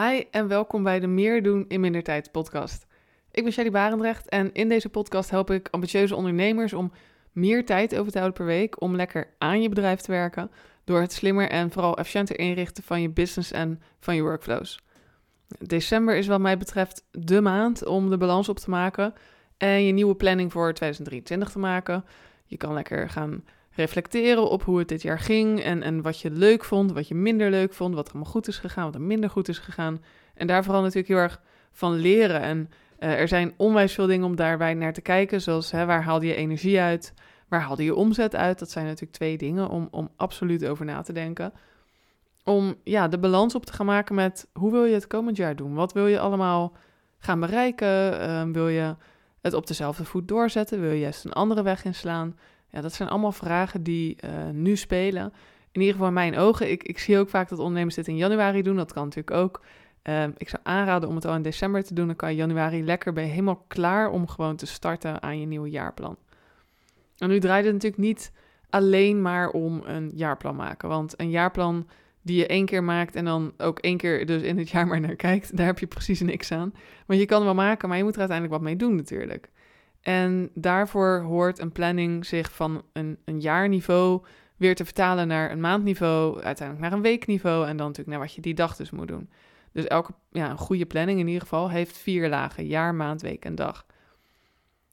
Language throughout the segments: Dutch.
Hi en welkom bij de Meer doen in minder tijd podcast. Ik ben Shelly Barendrecht en in deze podcast help ik ambitieuze ondernemers om meer tijd over te houden per week om lekker aan je bedrijf te werken door het slimmer en vooral efficiënter inrichten van je business en van je workflows. December is wat mij betreft de maand om de balans op te maken en je nieuwe planning voor 2023 te maken. Je kan lekker gaan reflecteren op hoe het dit jaar ging en, en wat je leuk vond, wat je minder leuk vond, wat er allemaal goed is gegaan, wat er minder goed is gegaan. En daar vooral natuurlijk heel erg van leren. En uh, er zijn onwijs veel dingen om daarbij naar te kijken, zoals hè, waar haalde je energie uit, waar haalde je omzet uit. Dat zijn natuurlijk twee dingen om, om absoluut over na te denken. Om ja, de balans op te gaan maken met hoe wil je het komend jaar doen? Wat wil je allemaal gaan bereiken? Uh, wil je het op dezelfde voet doorzetten? Wil je juist een andere weg inslaan? Ja, dat zijn allemaal vragen die uh, nu spelen. In ieder geval in mijn ogen. Ik, ik zie ook vaak dat ondernemers dit in januari doen. Dat kan natuurlijk ook. Uh, ik zou aanraden om het al in december te doen. Dan kan je januari lekker, je helemaal klaar om gewoon te starten aan je nieuwe jaarplan. En nu draait het natuurlijk niet alleen maar om een jaarplan maken. Want een jaarplan die je één keer maakt en dan ook één keer dus in het jaar maar naar kijkt, daar heb je precies niks aan. Want je kan wel maken, maar je moet er uiteindelijk wat mee doen natuurlijk. En daarvoor hoort een planning zich van een, een jaarniveau weer te vertalen naar een maandniveau, uiteindelijk naar een weekniveau en dan natuurlijk naar wat je die dag dus moet doen. Dus elke ja, een goede planning in ieder geval heeft vier lagen: jaar, maand, week en dag.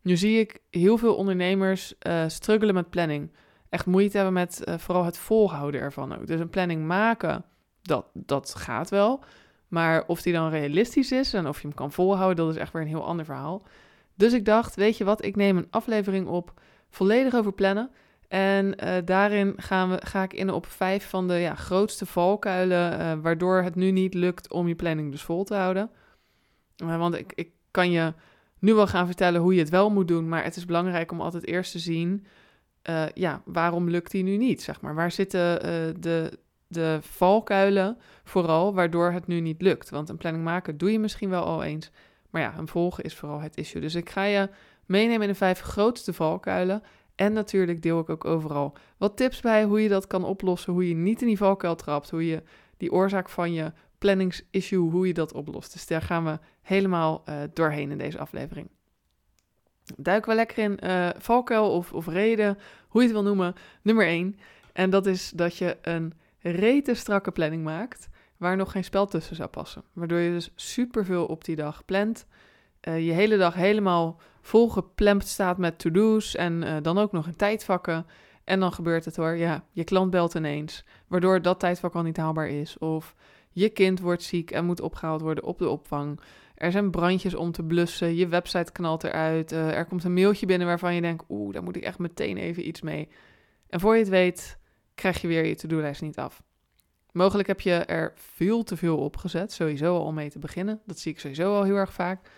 Nu zie ik heel veel ondernemers uh, struggelen met planning. Echt moeite hebben met uh, vooral het volhouden ervan ook. Dus een planning maken, dat, dat gaat wel. Maar of die dan realistisch is en of je hem kan volhouden, dat is echt weer een heel ander verhaal. Dus ik dacht, weet je wat, ik neem een aflevering op volledig over plannen. En uh, daarin gaan we, ga ik in op vijf van de ja, grootste valkuilen, uh, waardoor het nu niet lukt om je planning dus vol te houden. Uh, want ik, ik kan je nu wel gaan vertellen hoe je het wel moet doen, maar het is belangrijk om altijd eerst te zien, ja, waarom lukt die nu niet, zeg maar. Waar zitten de, de valkuilen vooral, waardoor het nu niet lukt? Want een planning maken doe je misschien wel al eens, maar ja, een volgen is vooral het issue. Dus ik ga je meenemen in de vijf grootste valkuilen. En natuurlijk deel ik ook overal wat tips bij hoe je dat kan oplossen. Hoe je niet in die valkuil trapt. Hoe je die oorzaak van je planningsissue, hoe je dat oplost. Dus daar gaan we helemaal uh, doorheen in deze aflevering. Duiken we lekker in uh, valkuil of, of reden, hoe je het wil noemen. Nummer 1. En dat is dat je een rete strakke planning maakt waar nog geen spel tussen zou passen. Waardoor je dus superveel op die dag plant. Uh, je hele dag helemaal volgeplemd staat met to-do's en uh, dan ook nog in tijdvakken. En dan gebeurt het hoor, ja, je klant belt ineens, waardoor dat tijdvak al niet haalbaar is. Of je kind wordt ziek en moet opgehaald worden op de opvang. Er zijn brandjes om te blussen, je website knalt eruit. Uh, er komt een mailtje binnen waarvan je denkt, oeh, daar moet ik echt meteen even iets mee. En voor je het weet, krijg je weer je to-do-lijst niet af. Mogelijk heb je er veel te veel op gezet, sowieso al mee te beginnen. Dat zie ik sowieso al heel erg vaak.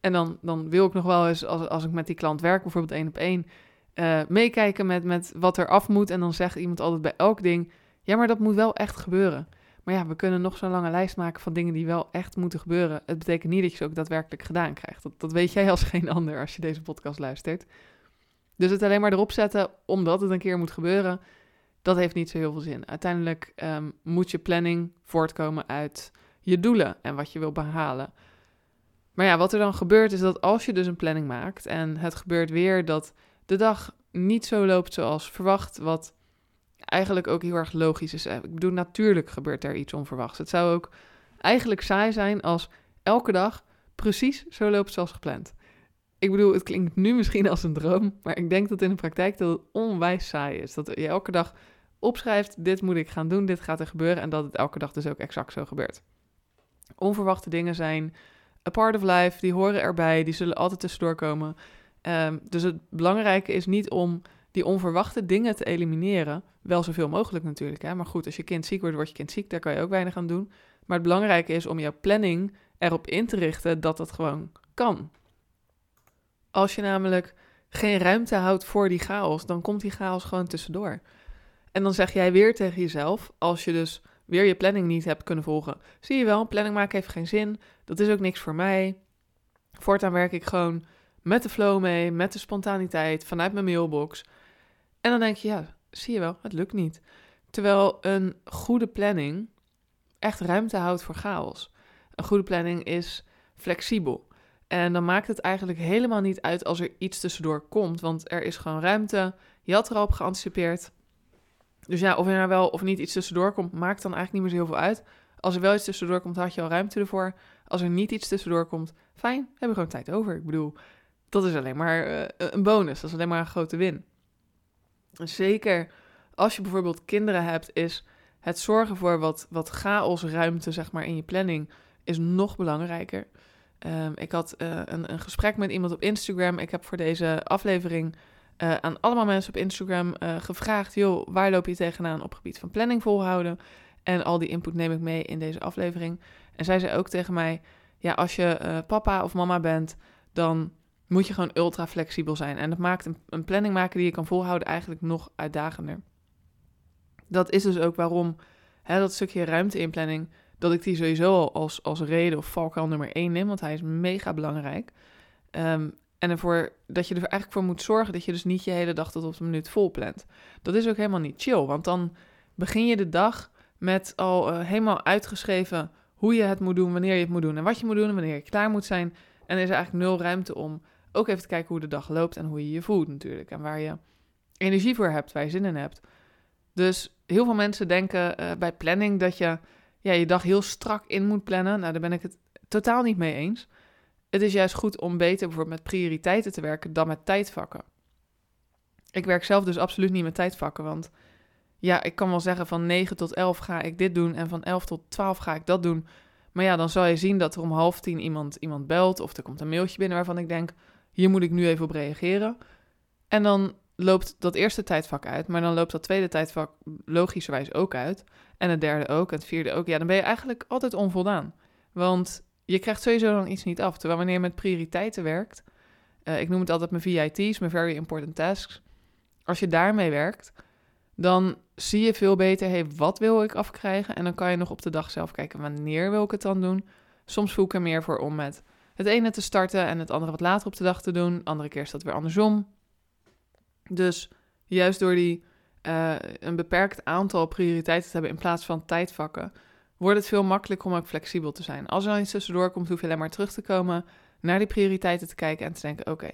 En dan, dan wil ik nog wel eens, als, als ik met die klant werk, bijvoorbeeld één op één, uh, meekijken met, met wat er af moet. En dan zegt iemand altijd bij elk ding, ja, maar dat moet wel echt gebeuren. Maar ja, we kunnen nog zo'n lange lijst maken van dingen die wel echt moeten gebeuren. Het betekent niet dat je ze ook daadwerkelijk gedaan krijgt. Dat, dat weet jij als geen ander als je deze podcast luistert. Dus het alleen maar erop zetten omdat het een keer moet gebeuren, dat heeft niet zo heel veel zin. Uiteindelijk um, moet je planning voortkomen uit je doelen en wat je wil behalen. Maar ja, wat er dan gebeurt is dat als je dus een planning maakt en het gebeurt weer dat de dag niet zo loopt zoals verwacht, wat eigenlijk ook heel erg logisch is. Ik bedoel, natuurlijk gebeurt er iets onverwachts. Het zou ook eigenlijk saai zijn als elke dag precies zo loopt zoals gepland. Ik bedoel, het klinkt nu misschien als een droom, maar ik denk dat in de praktijk dat het onwijs saai is. Dat je elke dag opschrijft, dit moet ik gaan doen, dit gaat er gebeuren en dat het elke dag dus ook exact zo gebeurt. Onverwachte dingen zijn a part of life, die horen erbij, die zullen altijd tussendoor komen. Um, dus het belangrijke is niet om die onverwachte dingen te elimineren. Wel zoveel mogelijk natuurlijk, hè? maar goed, als je kind ziek wordt, wordt je kind ziek, daar kan je ook weinig aan doen. Maar het belangrijke is om jouw planning erop in te richten dat dat gewoon kan. Als je namelijk geen ruimte houdt voor die chaos, dan komt die chaos gewoon tussendoor. En dan zeg jij weer tegen jezelf, als je dus weer je planning niet hebt kunnen volgen. Zie je wel, planning maken heeft geen zin. Dat is ook niks voor mij. Voortaan werk ik gewoon met de flow mee, met de spontaniteit, vanuit mijn mailbox. En dan denk je, ja, zie je wel, het lukt niet. Terwijl een goede planning echt ruimte houdt voor chaos. een goede planning is flexibel. En dan maakt het eigenlijk helemaal niet uit als er iets tussendoor komt, want er is gewoon ruimte. Je had er al op geanticipeerd. Dus ja, of er nou wel of niet iets tussendoor komt, maakt dan eigenlijk niet meer zo heel veel uit. Als er wel iets tussendoor komt, had je al ruimte ervoor. Als er niet iets tussendoor komt, fijn, hebben we gewoon tijd over. Ik bedoel, dat is alleen maar uh, een bonus. Dat is alleen maar een grote win. Zeker als je bijvoorbeeld kinderen hebt, is het zorgen voor wat, wat chaosruimte zeg maar, in je planning is nog belangrijker. Um, ik had uh, een, een gesprek met iemand op Instagram. Ik heb voor deze aflevering uh, aan allemaal mensen op Instagram uh, gevraagd: joh, waar loop je tegenaan op gebied van planning volhouden? En al die input neem ik mee in deze aflevering. En zij zei ook tegen mij: ja, als je papa of mama bent, dan moet je gewoon ultra flexibel zijn. En dat maakt een, een planning maken die je kan volhouden eigenlijk nog uitdagender. Dat is dus ook waarom hè, dat stukje ruimte in planning, dat ik die sowieso al als, als reden of valkuil nummer één neem, want hij is mega belangrijk. Um, en ervoor dat je er eigenlijk voor moet zorgen dat je dus niet je hele dag tot op de minuut vol plant. Dat is ook helemaal niet chill, want dan begin je de dag met al uh, helemaal uitgeschreven hoe je het moet doen, wanneer je het moet doen en wat je moet doen en wanneer je klaar moet zijn. En er is eigenlijk nul ruimte om ook even te kijken hoe de dag loopt en hoe je je voelt natuurlijk. En waar je energie voor hebt, waar je zin in hebt. Dus heel veel mensen denken uh, bij planning dat je ja, je dag heel strak in moet plannen. Nou, daar ben ik het totaal niet mee eens. Het is juist goed om beter bijvoorbeeld met prioriteiten te werken dan met tijdvakken. Ik werk zelf dus absoluut niet met tijdvakken, want ja, ik kan wel zeggen van 9 tot 11 ga ik dit doen en van 11 tot 12 ga ik dat doen. Maar ja, dan zal je zien dat er om half tien iemand, iemand belt of er komt een mailtje binnen waarvan ik denk, hier moet ik nu even op reageren. En dan loopt dat eerste tijdvak uit, maar dan loopt dat tweede tijdvak logischerwijs ook uit. En het derde ook, en het vierde ook. Ja, dan ben je eigenlijk altijd onvoldaan. Want je krijgt sowieso dan iets niet af. Terwijl wanneer je met prioriteiten werkt, uh, ik noem het altijd mijn VIT's, mijn Very Important Tasks. Als je daarmee werkt, dan zie je veel beter, hey, wat wil ik afkrijgen? En dan kan je nog op de dag zelf kijken, wanneer wil ik het dan doen? Soms voel ik er meer voor om met het ene te starten en het andere wat later op de dag te doen. Andere keer is dat weer andersom. Dus juist door die uh, een beperkt aantal prioriteiten te hebben in plaats van tijdvakken, wordt het veel makkelijker om ook flexibel te zijn. Als er dan iets tussendoor komt, hoef je alleen maar terug te komen, naar die prioriteiten te kijken en te denken: oké,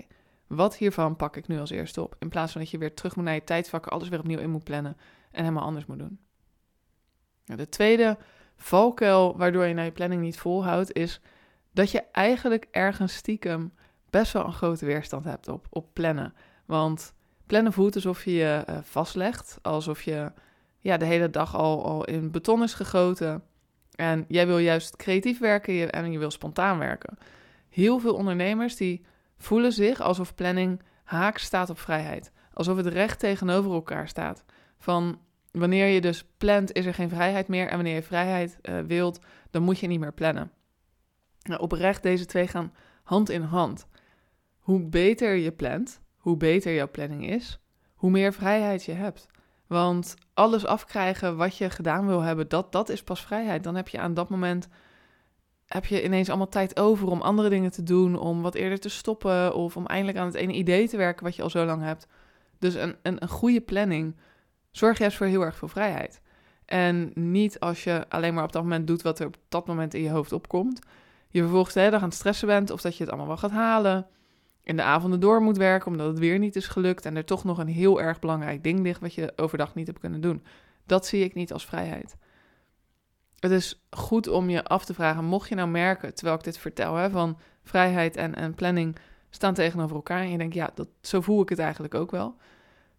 wat hiervan pak ik nu als eerste op? In plaats van dat je weer terug moet naar je tijdvakken, alles weer opnieuw in moet plannen en helemaal anders moet doen. Nou, de tweede valkuil waardoor je naar je planning niet volhoudt, is dat je eigenlijk ergens stiekem best wel een grote weerstand hebt op, op plannen. Want plannen voelt alsof je je uh, vastlegt, alsof je ja, de hele dag al, al in beton is gegoten. En jij wil juist creatief werken en je wil spontaan werken. Heel veel ondernemers die voelen zich alsof planning haaks staat op vrijheid. Alsof het recht tegenover elkaar staat. Van wanneer je dus plant, is er geen vrijheid meer. En wanneer je vrijheid uh, wilt, dan moet je niet meer plannen. Nou, oprecht, deze twee gaan hand in hand. Hoe beter je plant, hoe beter jouw planning is, hoe meer vrijheid je hebt. Want alles afkrijgen wat je gedaan wil hebben, dat, dat is pas vrijheid. Dan heb je aan dat moment heb je ineens allemaal tijd over om andere dingen te doen, om wat eerder te stoppen of om eindelijk aan het ene idee te werken wat je al zo lang hebt. Dus een, een, een goede planning zorgt juist voor heel erg veel vrijheid. En niet als je alleen maar op dat moment doet wat er op dat moment in je hoofd opkomt. Je vervolgens de hele dag aan het stressen bent of dat je het allemaal wel gaat halen in de avonden door moet werken omdat het weer niet is gelukt en er toch nog een heel erg belangrijk ding ligt wat je overdag niet hebt kunnen doen. Dat zie ik niet als vrijheid. Het is goed om je af te vragen, mocht je nou merken, terwijl ik dit vertel, hè, van vrijheid en, planning staan tegenover elkaar en je denkt, ja, dat, zo voel ik het eigenlijk ook wel.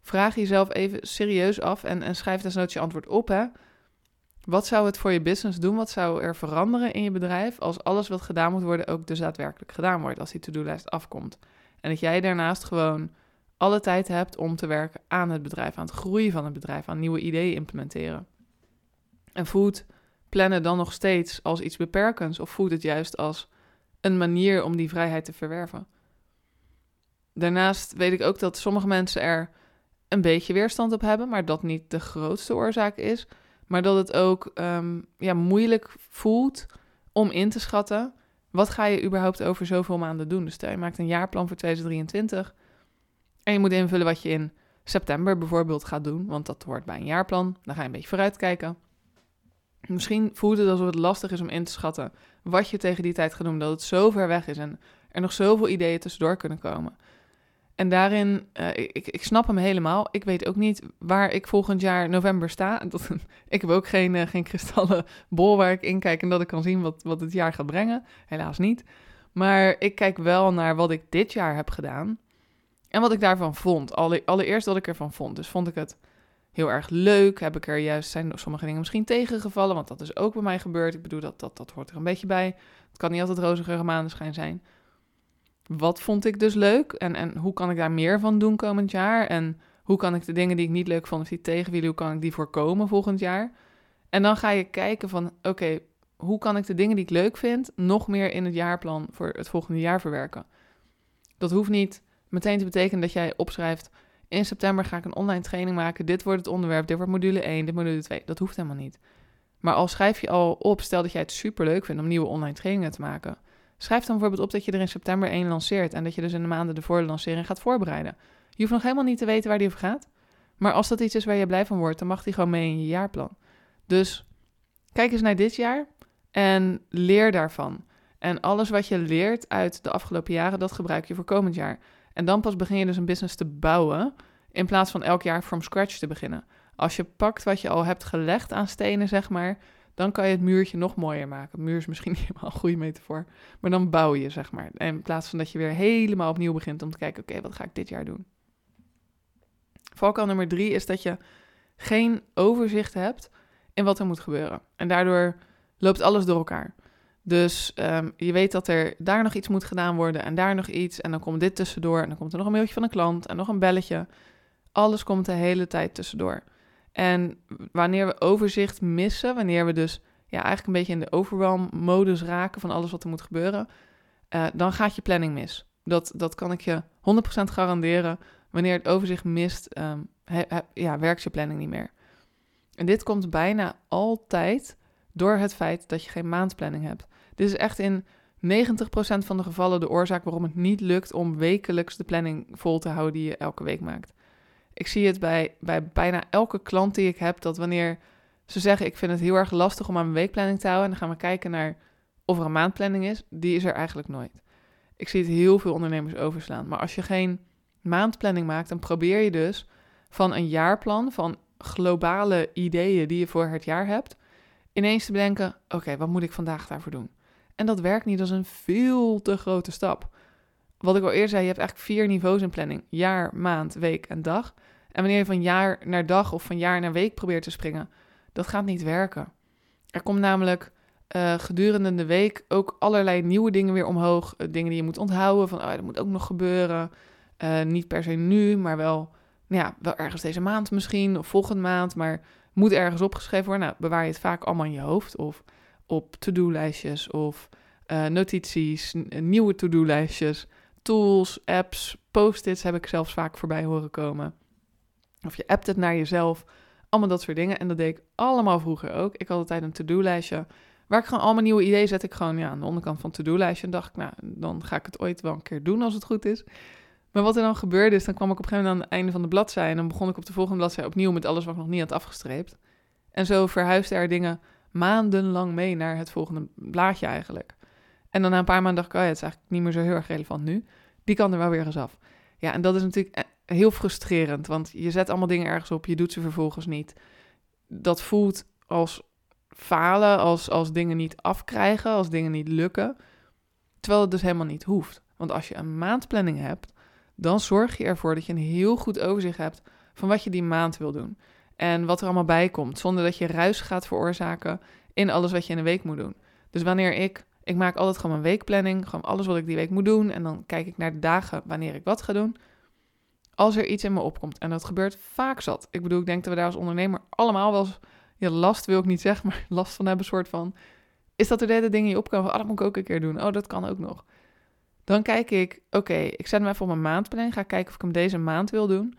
Vraag jezelf even serieus af en, en schrijf desnoods je antwoord op. Hè. Wat zou het voor je business doen? Wat zou er veranderen in je bedrijf als alles wat gedaan moet worden ook dus daadwerkelijk gedaan wordt, als die to-do-lijst afkomt? En dat jij daarnaast gewoon alle tijd hebt om te werken aan het bedrijf, aan het groeien van het bedrijf, aan nieuwe ideeën implementeren. En voelt plannen dan nog steeds als iets beperkends of voelt het juist als een manier om die vrijheid te verwerven? Daarnaast weet ik ook dat sommige mensen er een beetje weerstand op hebben, maar dat niet de grootste oorzaak is. Maar dat het ook um, ja, moeilijk voelt om in te schatten wat ga je überhaupt over zoveel maanden doen? Dus je maakt een jaarplan voor 2023 en je moet invullen wat je in september bijvoorbeeld gaat doen, want dat hoort bij een jaarplan. Dan ga je een beetje vooruitkijken. Misschien voelt het alsof het lastig is om in te schatten wat je tegen die tijd gaat doen, dat het zo ver weg is en er nog zoveel ideeën tussendoor kunnen komen. En daarin, uh, ik, ik snap hem helemaal. Ik weet ook niet waar ik volgend jaar november sta. Dat, ik heb ook geen, uh, geen kristallen bol waar ik in kijk en dat ik kan zien wat, wat het jaar gaat brengen. Helaas niet. Maar ik kijk wel naar wat ik dit jaar heb gedaan. En wat ik daarvan vond. Alle, allereerst wat ik ervan vond. Dus vond ik het heel erg leuk. Heb ik er juist, zijn sommige dingen misschien tegengevallen. Want dat is ook bij mij gebeurd. Ik bedoel, dat, dat, dat hoort er een beetje bij. Het kan niet altijd roze maandenschijn zijn wat vond ik dus leuk en, en hoe kan ik daar meer van doen komend jaar? En hoe kan ik de dingen die ik niet leuk vond of die tegenwielen, hoe kan ik die voorkomen volgend jaar? En dan ga je kijken van, oké, hoe kan ik de dingen die ik leuk vind nog meer in het jaarplan voor het volgende jaar verwerken? Dat hoeft niet meteen te betekenen dat jij opschrijft, in september ga ik een online training maken, dit wordt het onderwerp, dit wordt module 1, dit module 2. Dat hoeft helemaal niet. Maar al schrijf je al op, stel dat jij het super leuk vindt om nieuwe online trainingen te maken Schrijf dan bijvoorbeeld op dat je er in september één lanceert en dat je dus in de maanden ervoor de lancering gaat voorbereiden. Je hoeft nog helemaal niet te weten waar die over gaat. Maar als dat iets is waar je blij van wordt, dan mag die gewoon mee in je jaarplan. Dus kijk eens naar dit jaar en leer daarvan. En alles wat je leert uit de afgelopen jaren, dat gebruik je voor komend jaar. En dan pas begin je dus een business te bouwen, in plaats van elk jaar from scratch te beginnen. Als je pakt wat je al hebt gelegd aan stenen, zeg maar, dan kan je het muurtje nog mooier maken. Muur is misschien niet helemaal een goede metafoor, maar dan bouw je, zeg maar. En in plaats van dat je weer helemaal opnieuw begint om te kijken, oké, wat ga ik dit jaar doen? Valkuil nummer drie is dat je geen overzicht hebt in wat er moet gebeuren. En daardoor loopt alles door elkaar. Dus um, je weet dat er daar nog iets moet gedaan worden en daar nog iets. En dan komt dit tussendoor en dan komt er nog een mailtje van een klant en nog een belletje. Alles komt de hele tijd tussendoor. En wanneer we overzicht missen, wanneer we dus ja, eigenlijk een beetje in de overwhelm-modus raken van alles wat er moet gebeuren, uh, dan gaat je planning mis. Dat, dat kan ik je 100% garanderen. Wanneer het overzicht mist, um, ja, werkt je planning niet meer. En dit komt bijna altijd door het feit dat je geen maandplanning hebt. Dit is echt in 90% van de gevallen de oorzaak waarom het niet lukt om wekelijks de planning vol te houden die je elke week maakt. Ik zie het bij, bij bijna elke klant die ik heb, dat wanneer ze zeggen: Ik vind het heel erg lastig om aan mijn weekplanning te houden, en dan gaan we kijken naar of er een maandplanning is, die is er eigenlijk nooit. Ik zie het heel veel ondernemers overslaan. Maar als je geen maandplanning maakt, dan probeer je dus van een jaarplan, van globale ideeën die je voor het jaar hebt, ineens te bedenken: Oké, wat moet ik vandaag daarvoor doen? En dat werkt niet, is een veel te grote stap. Wat ik al eerder zei, je hebt eigenlijk vier niveaus in planning: jaar, maand, week en dag. En wanneer je van jaar naar dag of van jaar naar week probeert te springen, dat gaat niet werken. Er komt namelijk uh, gedurende de week ook allerlei nieuwe dingen weer omhoog. Uh, dingen die je moet onthouden, van oh, dat moet ook nog gebeuren. Uh, niet per se nu, maar wel, nou ja, wel ergens deze maand misschien, of volgende maand, maar moet ergens opgeschreven worden. Nou, bewaar je het vaak allemaal in je hoofd, of op to-do-lijstjes, of notities, nieuwe to-do-lijstjes, tools, apps, post-its heb ik zelfs vaak voorbij horen komen. Of je appt het naar jezelf. Allemaal dat soort dingen. En dat deed ik allemaal vroeger ook. Ik had altijd een to-do-lijstje. Waar ik gewoon allemaal nieuwe ideeën zet ik gewoon ja, aan de onderkant van to-do-lijstje. En dacht ik, nou, dan ga ik het ooit wel een keer doen als het goed is. Maar wat er dan gebeurde is, dan kwam ik op een gegeven moment aan het einde van de bladzijde. En dan begon ik op de volgende bladzijde opnieuw met alles wat ik nog niet had afgestreept. En zo verhuisden er dingen maandenlang mee naar het volgende blaadje eigenlijk. En dan na een paar maanden dacht ik, oh ja, het is eigenlijk niet meer zo heel erg relevant nu. Die kan er wel weer eens af. Ja, en dat is natuurlijk heel frustrerend, want je zet allemaal dingen ergens op, je doet ze vervolgens niet. Dat voelt als falen, als, als dingen niet afkrijgen, als dingen niet lukken. Terwijl het dus helemaal niet hoeft. Want als je een maandplanning hebt, dan zorg je ervoor dat je een heel goed overzicht hebt van wat je die maand wil doen. En wat er allemaal bij komt, zonder dat je ruis gaat veroorzaken in alles wat je in een week moet doen. Dus wanneer ik, ik maak altijd gewoon mijn weekplanning, gewoon alles wat ik die week moet doen. En dan kijk ik naar de dagen wanneer ik wat ga doen als er iets in me opkomt. En dat gebeurt vaak zat. Ik bedoel, ik denk dat we daar als ondernemer allemaal wel eens, last wil ik niet zeggen, maar last van hebben, soort van, is dat er derde dingen je opkomen oh, dat moet ik ook een keer doen. Oh, dat kan ook nog. Dan kijk ik, oké, ik zet hem even op mijn maandplanning, ga kijken of ik hem deze maand wil doen.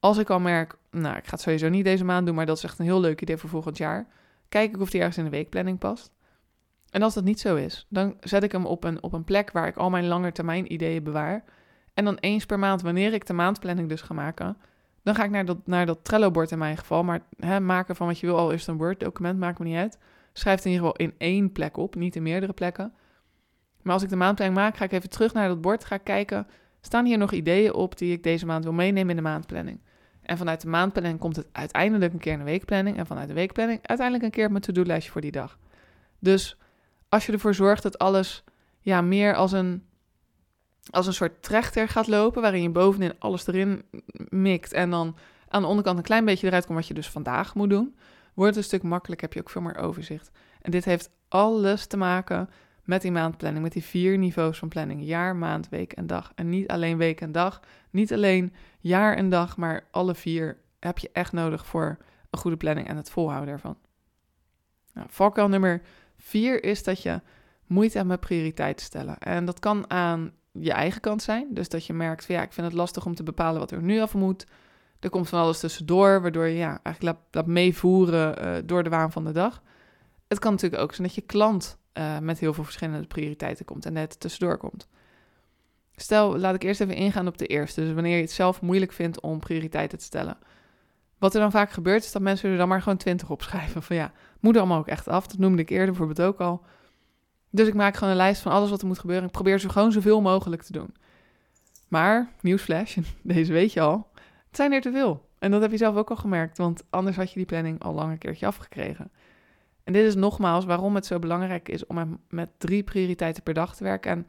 Als ik al merk, nou, ik ga het sowieso niet deze maand doen, maar dat is echt een heel leuk idee voor volgend jaar. Kijk ik of die ergens in de weekplanning past. En als dat niet zo is, dan zet ik hem op een, op een plek waar ik al mijn langetermijn ideeën bewaar. En dan eens per maand, wanneer ik de maandplanning dus ga maken, dan ga ik naar dat, naar dat Trello-bord in mijn geval. Maar hè, maken van wat je wil, al is een Word-document, maakt me niet uit. schrijf het in ieder geval in één plek op, niet in meerdere plekken. Maar als ik de maandplanning maak, ga ik even terug naar dat bord, ga kijken, staan hier nog ideeën op die ik deze maand wil meenemen in de maandplanning? En vanuit de maandplanning komt het uiteindelijk een keer de weekplanning. En vanuit de weekplanning uiteindelijk een keer mijn to-do-lijstje voor die dag. Dus als je ervoor zorgt dat alles ja, meer als een, als een soort trechter gaat lopen, waarin je bovenin alles erin mikt en dan aan de onderkant een klein beetje eruit komt wat je dus vandaag moet doen, wordt het een stuk makkelijker, heb je ook veel meer overzicht. En dit heeft alles te maken met die maandplanning, met die vier niveaus van planning: jaar, maand, week en dag. En niet alleen week en dag, niet alleen jaar en dag, maar alle vier heb je echt nodig voor een goede planning en het volhouden ervan. Nou, valkuil nummer vier is dat je moeite hebt met prioriteiten stellen. En dat kan aan je eigen kant zijn. Dus dat je merkt van ja, ik vind het lastig om te bepalen wat er nu af moet. Er komt van alles tussendoor, waardoor je ja, eigenlijk laat, meevoeren uh, door de waan van de dag. Het kan natuurlijk ook zijn dat je klant uh, met heel veel verschillende prioriteiten komt en net tussendoor komt. Stel, laat ik eerst even ingaan op de eerste. Dus wanneer je het zelf moeilijk vindt om prioriteiten te stellen. Wat er dan vaak gebeurt, is dat mensen er dan maar gewoon 20 opschrijven. Van ja, moet er allemaal ook echt af. Dat noemde ik eerder bijvoorbeeld ook al. Dus ik maak gewoon een lijst van alles wat er moet gebeuren. Ik probeer zo gewoon zoveel mogelijk te doen. Maar, nieuwsflash, deze weet je al, het zijn er te veel. En dat heb je zelf ook al gemerkt, want anders had je die planning al lang een keertje afgekregen. En dit is nogmaals waarom het zo belangrijk is om met drie prioriteiten per dag te werken. En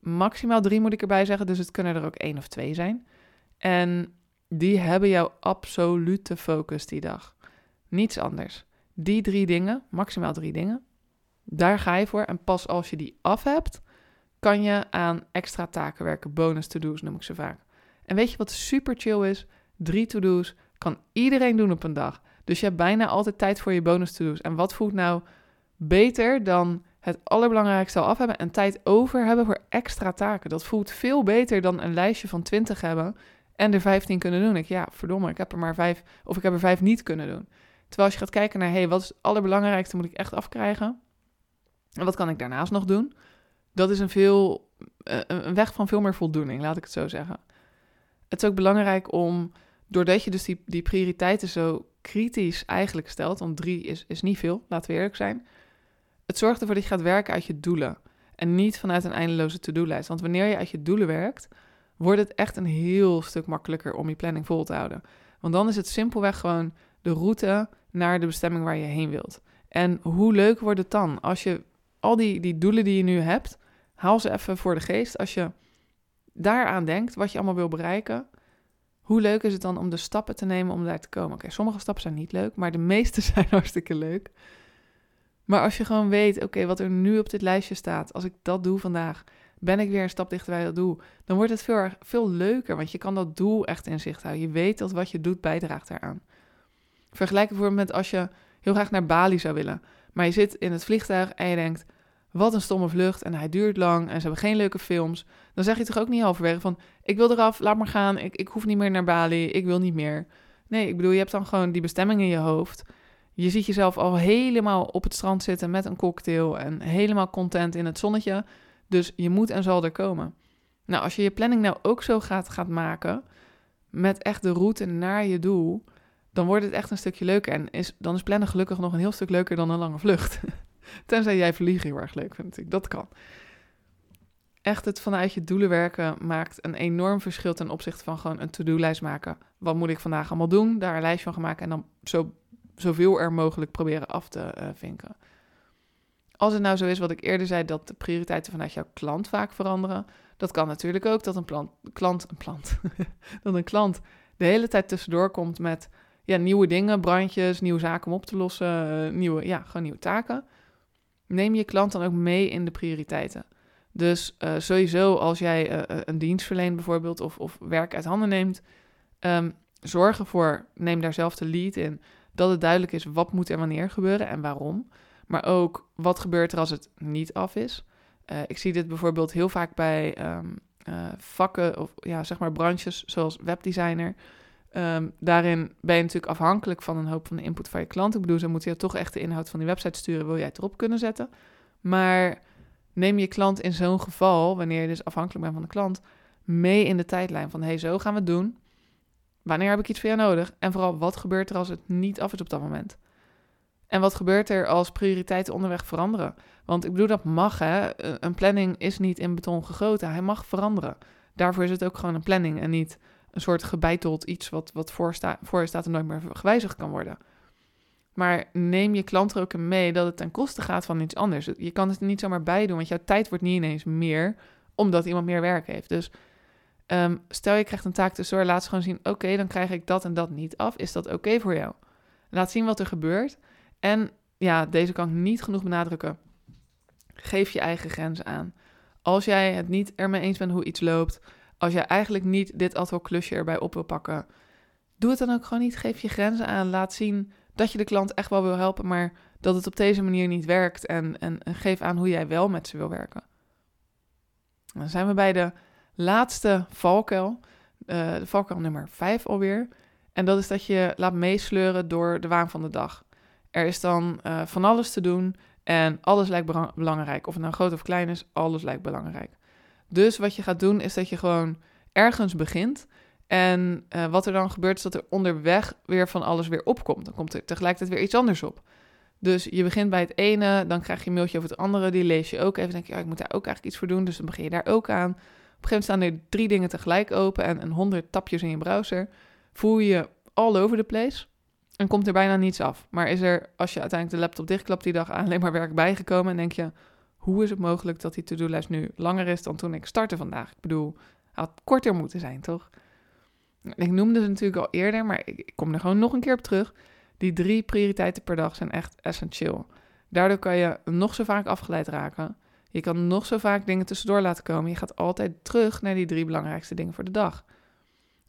maximaal drie moet ik erbij zeggen, dus het kunnen er ook één of twee zijn. En die hebben jouw absolute focus die dag. Niets anders. Die drie dingen, maximaal drie dingen, daar ga je voor. En pas als je die af hebt, kan je aan extra taken werken. Bonus to-do's noem ik ze vaak. En weet je wat super chill is? Drie to-do's kan iedereen doen op een dag. Dus je hebt bijna altijd tijd voor je bonus to-do's. En wat voelt nou beter dan het allerbelangrijkste al af hebben en tijd over hebben voor extra taken? Dat voelt veel beter dan een lijstje van 20 hebben en er 15 kunnen doen. Ik, ja, verdomme, ik heb er maar vijf of ik heb er vijf niet kunnen doen. Terwijl als je gaat kijken naar, hey, wat is het allerbelangrijkste moet ik echt afkrijgen? En wat kan ik daarnaast nog doen? Dat is een, veel, eh, een weg van veel meer voldoening, laat ik het zo zeggen. Het is ook belangrijk om, doordat je dus die, die prioriteiten zo kritisch eigenlijk stelt, want drie is, is niet veel, laten we eerlijk zijn. Het zorgt ervoor dat je gaat werken uit je doelen en niet vanuit een eindeloze to-do-lijst. Want wanneer je uit je doelen werkt, wordt het echt een heel stuk makkelijker om je planning vol te houden. Want dan is het simpelweg gewoon de route naar de bestemming waar je heen wilt. En hoe leuk wordt het dan als je al die, die doelen die je nu hebt, haal ze even voor de geest. Als je daaraan denkt, wat je allemaal wil bereiken, hoe leuk is het dan om de stappen te nemen om daar te komen? Oké, sommige stappen zijn niet leuk, maar de meeste zijn hartstikke leuk. Maar als je gewoon weet, oké, wat er nu op dit lijstje staat, als ik dat doe vandaag, ben ik weer een stap dichter bij dat doel. Dan wordt het veel, veel leuker, want je kan dat doel echt in zicht houden. Je weet dat wat je doet bijdraagt daaraan. Vergelijk bijvoorbeeld met als je heel graag naar Bali zou willen, maar je zit in het vliegtuig en je denkt, wat een stomme vlucht en hij duurt lang en ze hebben geen leuke films. Dan zeg je toch ook niet halverwege van, ik wil eraf, laat maar gaan, ik, ik hoef niet meer naar Bali, ik wil niet meer. Nee, ik bedoel, je hebt dan gewoon die bestemming in je hoofd. Je ziet jezelf al helemaal op het strand zitten met een cocktail en helemaal content in het zonnetje. Dus je moet en zal er komen. Nou, als je je planning nou ook zo gaat, gaat maken, met echt de route naar je doel, dan wordt het echt een stukje leuker. En is, dan is plannen gelukkig nog een heel stuk leuker dan een lange vlucht. Tenzij jij vliegen heel erg leuk vindt natuurlijk. Dat kan. Echt het vanuit je doelen werken maakt een enorm verschil ten opzichte van gewoon een to-do-lijst maken. Wat moet ik vandaag allemaal doen? Daar een lijst van gaan maken en dan zo, zoveel er mogelijk proberen af te uh, vinken. Als het nou zo is wat ik eerder zei, dat de prioriteiten vanuit jouw klant vaak veranderen. Dat kan natuurlijk ook dat een klant, een plant, dat een klant de hele tijd tussendoor komt met ja, nieuwe dingen, brandjes, nieuwe zaken om op te lossen, eh, nieuwe, ja, gewoon nieuwe taken. Neem je klant dan ook mee in de prioriteiten. Dus uh, sowieso als jij uh, een dienst verleent bijvoorbeeld of, of werk uit handen neemt, um, zorg ervoor, neem daar zelf de lead in, dat het duidelijk is wat moet er wanneer gebeuren en waarom. Maar ook wat gebeurt er als het niet af is. Ik zie dit bijvoorbeeld heel vaak bij um, vakken of ja, zeg maar branches zoals webdesigner. Um, daarin ben je natuurlijk afhankelijk van een hoop van de input van je klant. Ik bedoel, ze moeten je toch echt de inhoud van die website sturen, wil jij het erop kunnen zetten. Maar neem je klant in zo'n geval, wanneer je dus afhankelijk bent van de klant, mee in de tijdlijn van hey, zo gaan we het doen. Wanneer heb ik iets voor jou nodig? En vooral, wat gebeurt er als het niet af is op dat moment? En wat gebeurt er als prioriteiten onderweg veranderen? Want ik bedoel, dat mag hè. Een planning is niet in beton gegoten. Hij mag veranderen. Daarvoor is het ook gewoon een planning en niet een soort gebeiteld iets wat, wat voor, voor je staat en nooit meer gewijzigd kan worden. Maar neem je klant er ook mee dat het ten koste gaat van iets anders. Je kan het niet zomaar bij doen, want jouw tijd wordt niet ineens meer omdat iemand meer werk heeft. Dus ehm, stel je krijgt een taak tussendoor, laat ze gewoon zien: oké, dan krijg ik dat en dat niet af. Is dat oké voor jou? Laat zien wat er gebeurt. En ja, deze kan ik niet genoeg benadrukken. Geef je eigen grenzen aan. Als jij het niet ermee eens bent hoe iets loopt, als jij eigenlijk niet dit ad klusje erbij op wil pakken, doe het dan ook gewoon niet. Geef je grenzen aan. Laat zien dat je de klant echt wel wil helpen, maar dat het op deze manier niet werkt. En, en, geef aan hoe jij wel met ze wil werken. Dan zijn we bij de laatste valkuil, uh, de valkuil nummer 5 alweer. En dat is dat je laat meesleuren door de waan van de dag. Er is dan uh, van alles te doen en alles lijkt belangrijk. Of het nou groot of klein is, alles lijkt belangrijk. Dus wat je gaat doen is dat je gewoon ergens begint. En uh, wat er dan gebeurt is dat er onderweg weer van alles weer opkomt. Dan komt er tegelijkertijd weer iets anders op. Dus je begint bij het ene, dan krijg je een mailtje over het andere. Die lees je ook even. denk je, ja, ik moet daar ook eigenlijk iets voor doen. Dus dan begin je daar ook aan. Op een gegeven moment staan er drie dingen tegelijk open en een honderd tapjes in je browser. Voel je all over the place en komt er bijna niets af. Maar is er, als je uiteindelijk de laptop dichtklapt die dag, alleen maar werk bijgekomen en denk je, hoe is het mogelijk dat die to-do-lijst nu langer is dan toen ik startte vandaag? Ik bedoel, had korter moeten zijn, toch? Ik noemde het natuurlijk al eerder, maar ik kom er gewoon nog een keer op terug. Die drie prioriteiten per dag zijn echt essentieel. Daardoor kan je nog zo vaak afgeleid raken. Je kan nog zo vaak dingen tussendoor laten komen. Je gaat altijd terug naar die drie belangrijkste dingen voor de dag.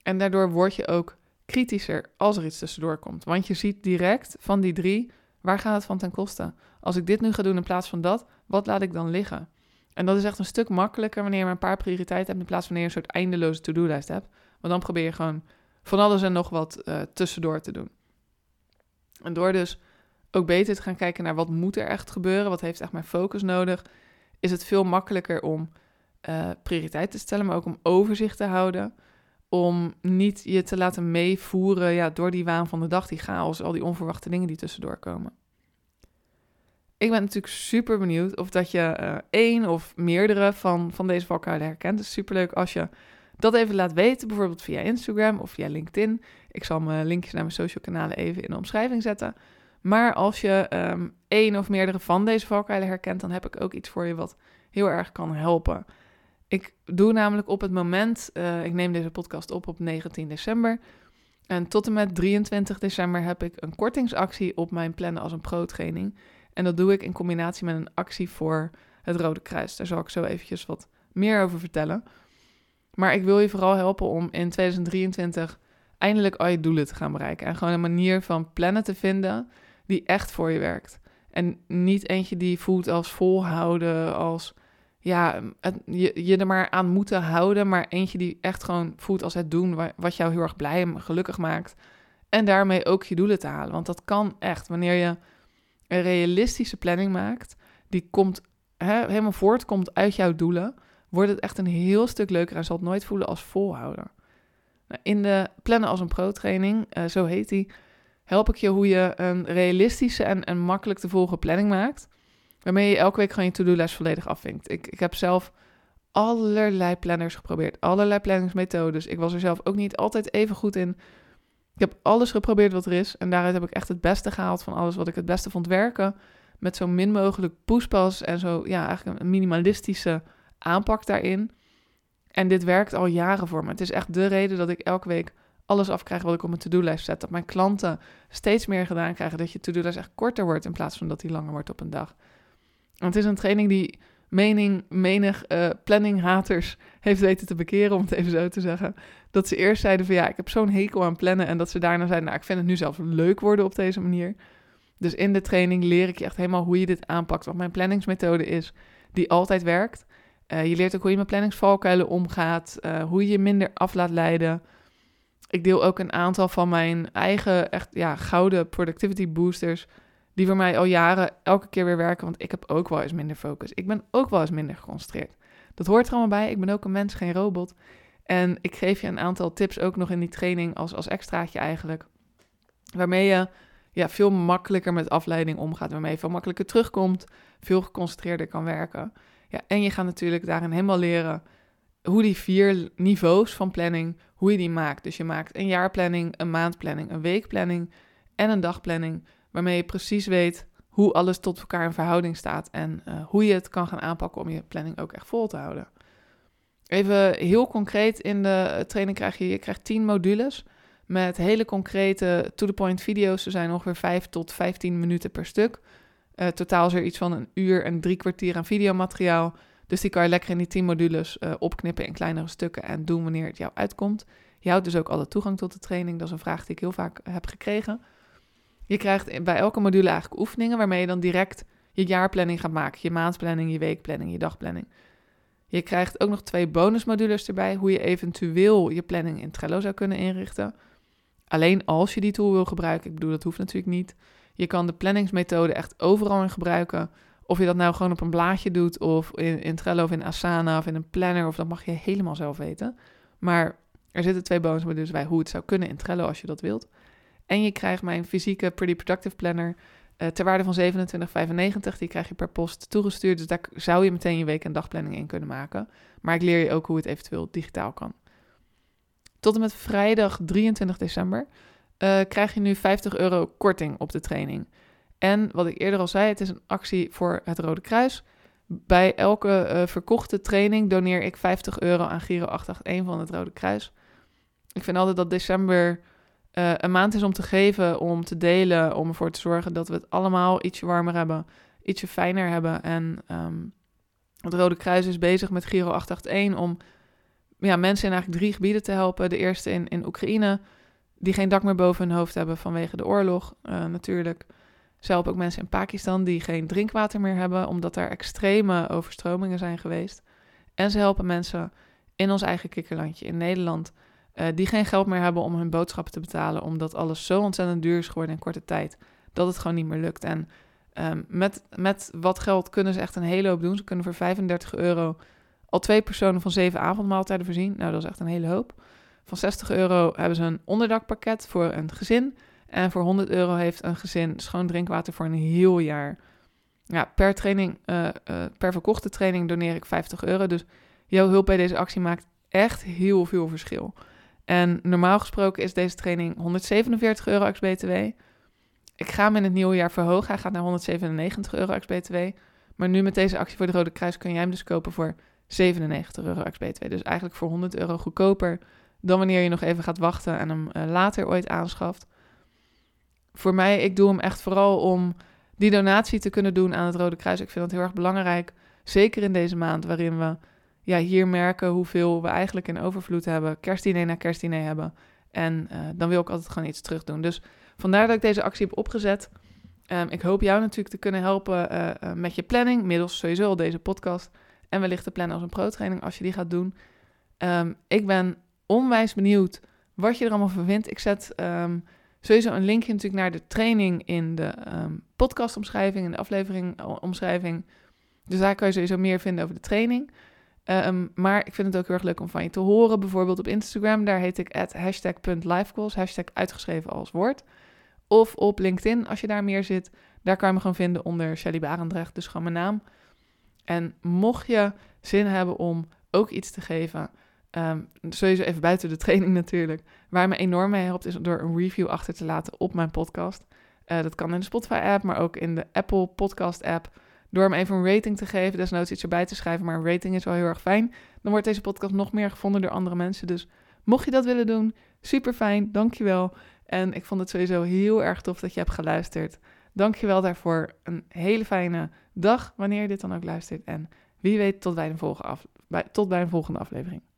En daardoor word je ook kritischer als er iets tussendoor komt. Want je ziet direct van die drie, waar gaat het van ten koste? Als ik dit nu ga doen in plaats van dat, wat laat ik dan liggen? En dat is echt een stuk makkelijker wanneer je maar een paar prioriteiten hebt in plaats van wanneer je een soort eindeloze to-do-lijst hebt. Want dan probeer je gewoon van alles en nog wat uh, tussendoor te doen. En door dus ook beter te gaan kijken naar wat moet er echt gebeuren, wat heeft echt mijn focus nodig, is het veel makkelijker om uh, prioriteit te stellen, maar ook om overzicht te houden. Om niet je te laten meevoeren ja, door die waan van de dag, die chaos, al die onverwachte dingen die tussendoor komen. Ik ben natuurlijk super benieuwd of dat je uh, één of meerdere van, van deze valkuilen herkent. Het is super leuk als je dat even laat weten, bijvoorbeeld via Instagram of via LinkedIn. Ik zal mijn linkjes naar mijn social kanalen even in de omschrijving zetten. Maar als je um, één of meerdere van deze valkuilen herkent, dan heb ik ook iets voor je wat heel erg kan helpen. Ik doe namelijk op het moment, uh, ik neem deze podcast op op 19 december. En tot en met 23 december heb ik een kortingsactie op mijn plannen als een pro-training. En dat doe ik in combinatie met een actie voor het Rode Kruis. Daar zal ik zo eventjes wat meer over vertellen. Maar ik wil je vooral helpen om in 2023 eindelijk al je doelen te gaan bereiken. En gewoon een manier van plannen te vinden die echt voor je werkt. En niet eentje die voelt als volhouden, als ja, je, je er maar aan moeten houden. Maar eentje die echt gewoon voelt als het doen wat jou heel erg blij en gelukkig maakt. En daarmee ook je doelen te halen. Want dat kan echt. Wanneer je een realistische planning maakt, die komt hè, helemaal voortkomt uit jouw doelen wordt het echt een heel stuk leuker en zal het nooit voelen als volhouden. Nou, in de Plannen als een Pro-training, uh, zo heet die, help ik je hoe je een realistische en, en makkelijk te volgen planning maakt. Waarmee je elke week gewoon je to-do-lijst volledig afvinkt. Ik, ik heb zelf allerlei planners geprobeerd, allerlei planningsmethodes. Ik was er zelf ook niet altijd even goed in. Ik heb alles geprobeerd wat er is en daaruit heb ik echt het beste gehaald van alles wat ik het beste vond werken. Met zo min mogelijk poespas en zo, ja, eigenlijk een minimalistische aanpak daarin. En dit werkt al jaren voor me. Het is echt de reden dat ik elke week alles afkrijg wat ik op mijn to-do-lijst zet. Dat mijn klanten steeds meer gedaan krijgen. Dat je to-do-lijst echt korter wordt in plaats van dat die langer wordt op een dag. En het is een training die mening, menig uh, planning-haters heeft weten te bekeren, om het even zo te zeggen. Dat ze eerst zeiden van ja, ik heb zo'n hekel aan plannen. En dat ze daarna zeiden, nou, ik vind het nu zelf leuk worden op deze manier. Dus in de training leer ik je echt helemaal hoe je dit aanpakt. Wat mijn planningsmethode is, die altijd werkt. Uh, je leert ook hoe je met planningsvalkuilen omgaat, uh, hoe je je minder af laat leiden. Ik deel ook een aantal van mijn eigen echt ja, gouden productivity boosters, die voor mij al jaren elke keer weer werken, want ik heb ook wel eens minder focus. Ik ben ook wel eens minder geconcentreerd. Dat hoort er allemaal bij. Ik ben ook een mens, geen robot. En ik geef je een aantal tips ook nog in die training als, als extraatje eigenlijk, waarmee je ja, veel makkelijker met afleiding omgaat, waarmee je veel makkelijker terugkomt, veel geconcentreerder kan werken. Ja, en je gaat natuurlijk daarin helemaal leren hoe die vier niveaus van planning, hoe je die maakt. Dus je maakt een jaarplanning, een maandplanning, een weekplanning en een dagplanning, waarmee je precies weet hoe alles tot elkaar in verhouding staat en uh, hoe je het kan gaan aanpakken om je planning ook echt vol te houden. Even heel concreet in de training krijg je, je krijgt 10 modules met hele concrete to-the-point video's. Ze zijn ongeveer 5 tot 15 minuten per stuk. Uh, totaal is er iets van een uur en drie kwartier aan videomateriaal. Dus die kan je lekker in die 10 modules uh, opknippen in kleinere stukken en doen wanneer het jou uitkomt. Je houdt dus ook alle toegang tot de training. Dat is een vraag die ik heel vaak heb gekregen. Je krijgt bij elke module eigenlijk oefeningen waarmee je dan direct je jaarplanning gaat maken. Je maandplanning, je weekplanning, je dagplanning. Je krijgt ook nog twee bonusmodules erbij, hoe je eventueel je planning in Trello zou kunnen inrichten. Alleen als je die tool wil gebruiken. Ik bedoel, dat hoeft natuurlijk niet. Je kan de planningsmethode echt overal in gebruiken. Of je dat nou gewoon op een blaadje doet, of in, in Trello of in Asana of in een planner, of dat mag je helemaal zelf weten. Maar er zitten twee bonusmodules bij hoe het zou kunnen in Trello als je dat wilt. En je krijgt mijn fysieke Pretty Productive Planner uh, ter waarde van 27,95. Die krijg je per post toegestuurd. Dus daar zou je meteen je week- en dagplanning in kunnen maken. Maar ik leer je ook hoe het eventueel digitaal kan. Tot en met vrijdag 23 december uh, krijg je nu 50 euro korting op de training. En wat ik eerder al zei, het is een actie voor het Rode Kruis. Bij elke uh, verkochte training doneer ik 50 euro aan Giro 881 van het Rode Kruis. Ik vind altijd dat december uh, een maand is om te geven, om te delen, om ervoor te zorgen dat we het allemaal ietsje warmer hebben, ietsje fijner hebben. En um, het Rode Kruis is bezig met Giro 881 om ja, mensen in eigenlijk drie gebieden te helpen. De eerste in, in Oekraïne, die geen dak meer boven hun hoofd hebben vanwege de oorlog uh, natuurlijk. Ze helpen ook mensen in Pakistan die geen drinkwater meer hebben, omdat er extreme overstromingen zijn geweest. En ze helpen mensen in ons eigen kikkerlandje in Nederland uh, die geen geld meer hebben om hun boodschappen te betalen, omdat alles zo ontzettend duur is geworden in korte tijd, dat het gewoon niet meer lukt. En um, met, met wat geld kunnen ze echt een hele hoop doen. Ze kunnen voor 35 euro al twee personen van zeven avondmaaltijden voorzien. Nou, dat is echt een hele hoop. Van 60 euro hebben ze een onderdakpakket voor een gezin. En voor 100 euro heeft een gezin schoon drinkwater voor een heel jaar. Ja, per training, uh, uh, per verkochte training doneer ik 50 euro. Dus jouw hulp bij deze actie maakt echt heel veel verschil. En normaal gesproken is deze training 147 euro ex-BTW. Ik ga hem in het nieuwe jaar verhogen. Hij gaat naar 197 euro ex-BTW. Maar nu met deze actie voor de Rode Kruis kun jij hem dus kopen voor 97 euro ex-BTW. Dus eigenlijk voor 100 euro goedkoper dan wanneer je nog even gaat wachten en hem uh, later ooit aanschaft. Voor mij, ik doe hem echt vooral om die donatie te kunnen doen aan het Rode Kruis. Ik vind dat heel erg belangrijk. Zeker in deze maand waarin we ja, hier merken hoeveel we eigenlijk in overvloed hebben. Kerstdiner na kerstdiner hebben. En uh, dan wil ik altijd gewoon iets terug doen. Dus vandaar dat ik deze actie heb opgezet. Um, ik hoop jou natuurlijk te kunnen helpen uh, uh, met je planning. Middels sowieso al deze podcast. En wellicht te plannen als een pro-training als je die gaat doen. Um, ik ben onwijs benieuwd wat je er allemaal van vindt. Ik zet um, sowieso een linkje natuurlijk naar de training in de podcastomschrijving. In de aflevering omschrijving. Dus daar kan je sowieso meer vinden over de training. Um, maar ik vind het ook heel erg leuk om van je te horen. Bijvoorbeeld op Instagram, daar heet ik hashtag.lifecalls, hashtag uitgeschreven als woord. Of op LinkedIn, als je daar meer zit, daar kan je me gewoon vinden onder Shelly Barendrecht, dus gewoon mijn naam. En mocht je zin hebben om ook iets te geven, um, sowieso even buiten de training natuurlijk, waar me enorm mee helpt, is door een review achter te laten op mijn podcast. Uh, dat kan in de Spotify-app, maar ook in de Apple Podcast-app. Door hem even een rating te geven, desnoods iets erbij te schrijven, maar een rating is wel heel erg fijn. Dan wordt deze podcast nog meer gevonden door andere mensen. Dus mocht je dat willen doen, super fijn, dankjewel. En ik vond het sowieso heel erg tof dat je hebt geluisterd. Dankjewel daarvoor. Een hele fijne dag wanneer je dit dan ook luistert. En wie weet tot bij een volgende, af, bij, tot bij een volgende aflevering.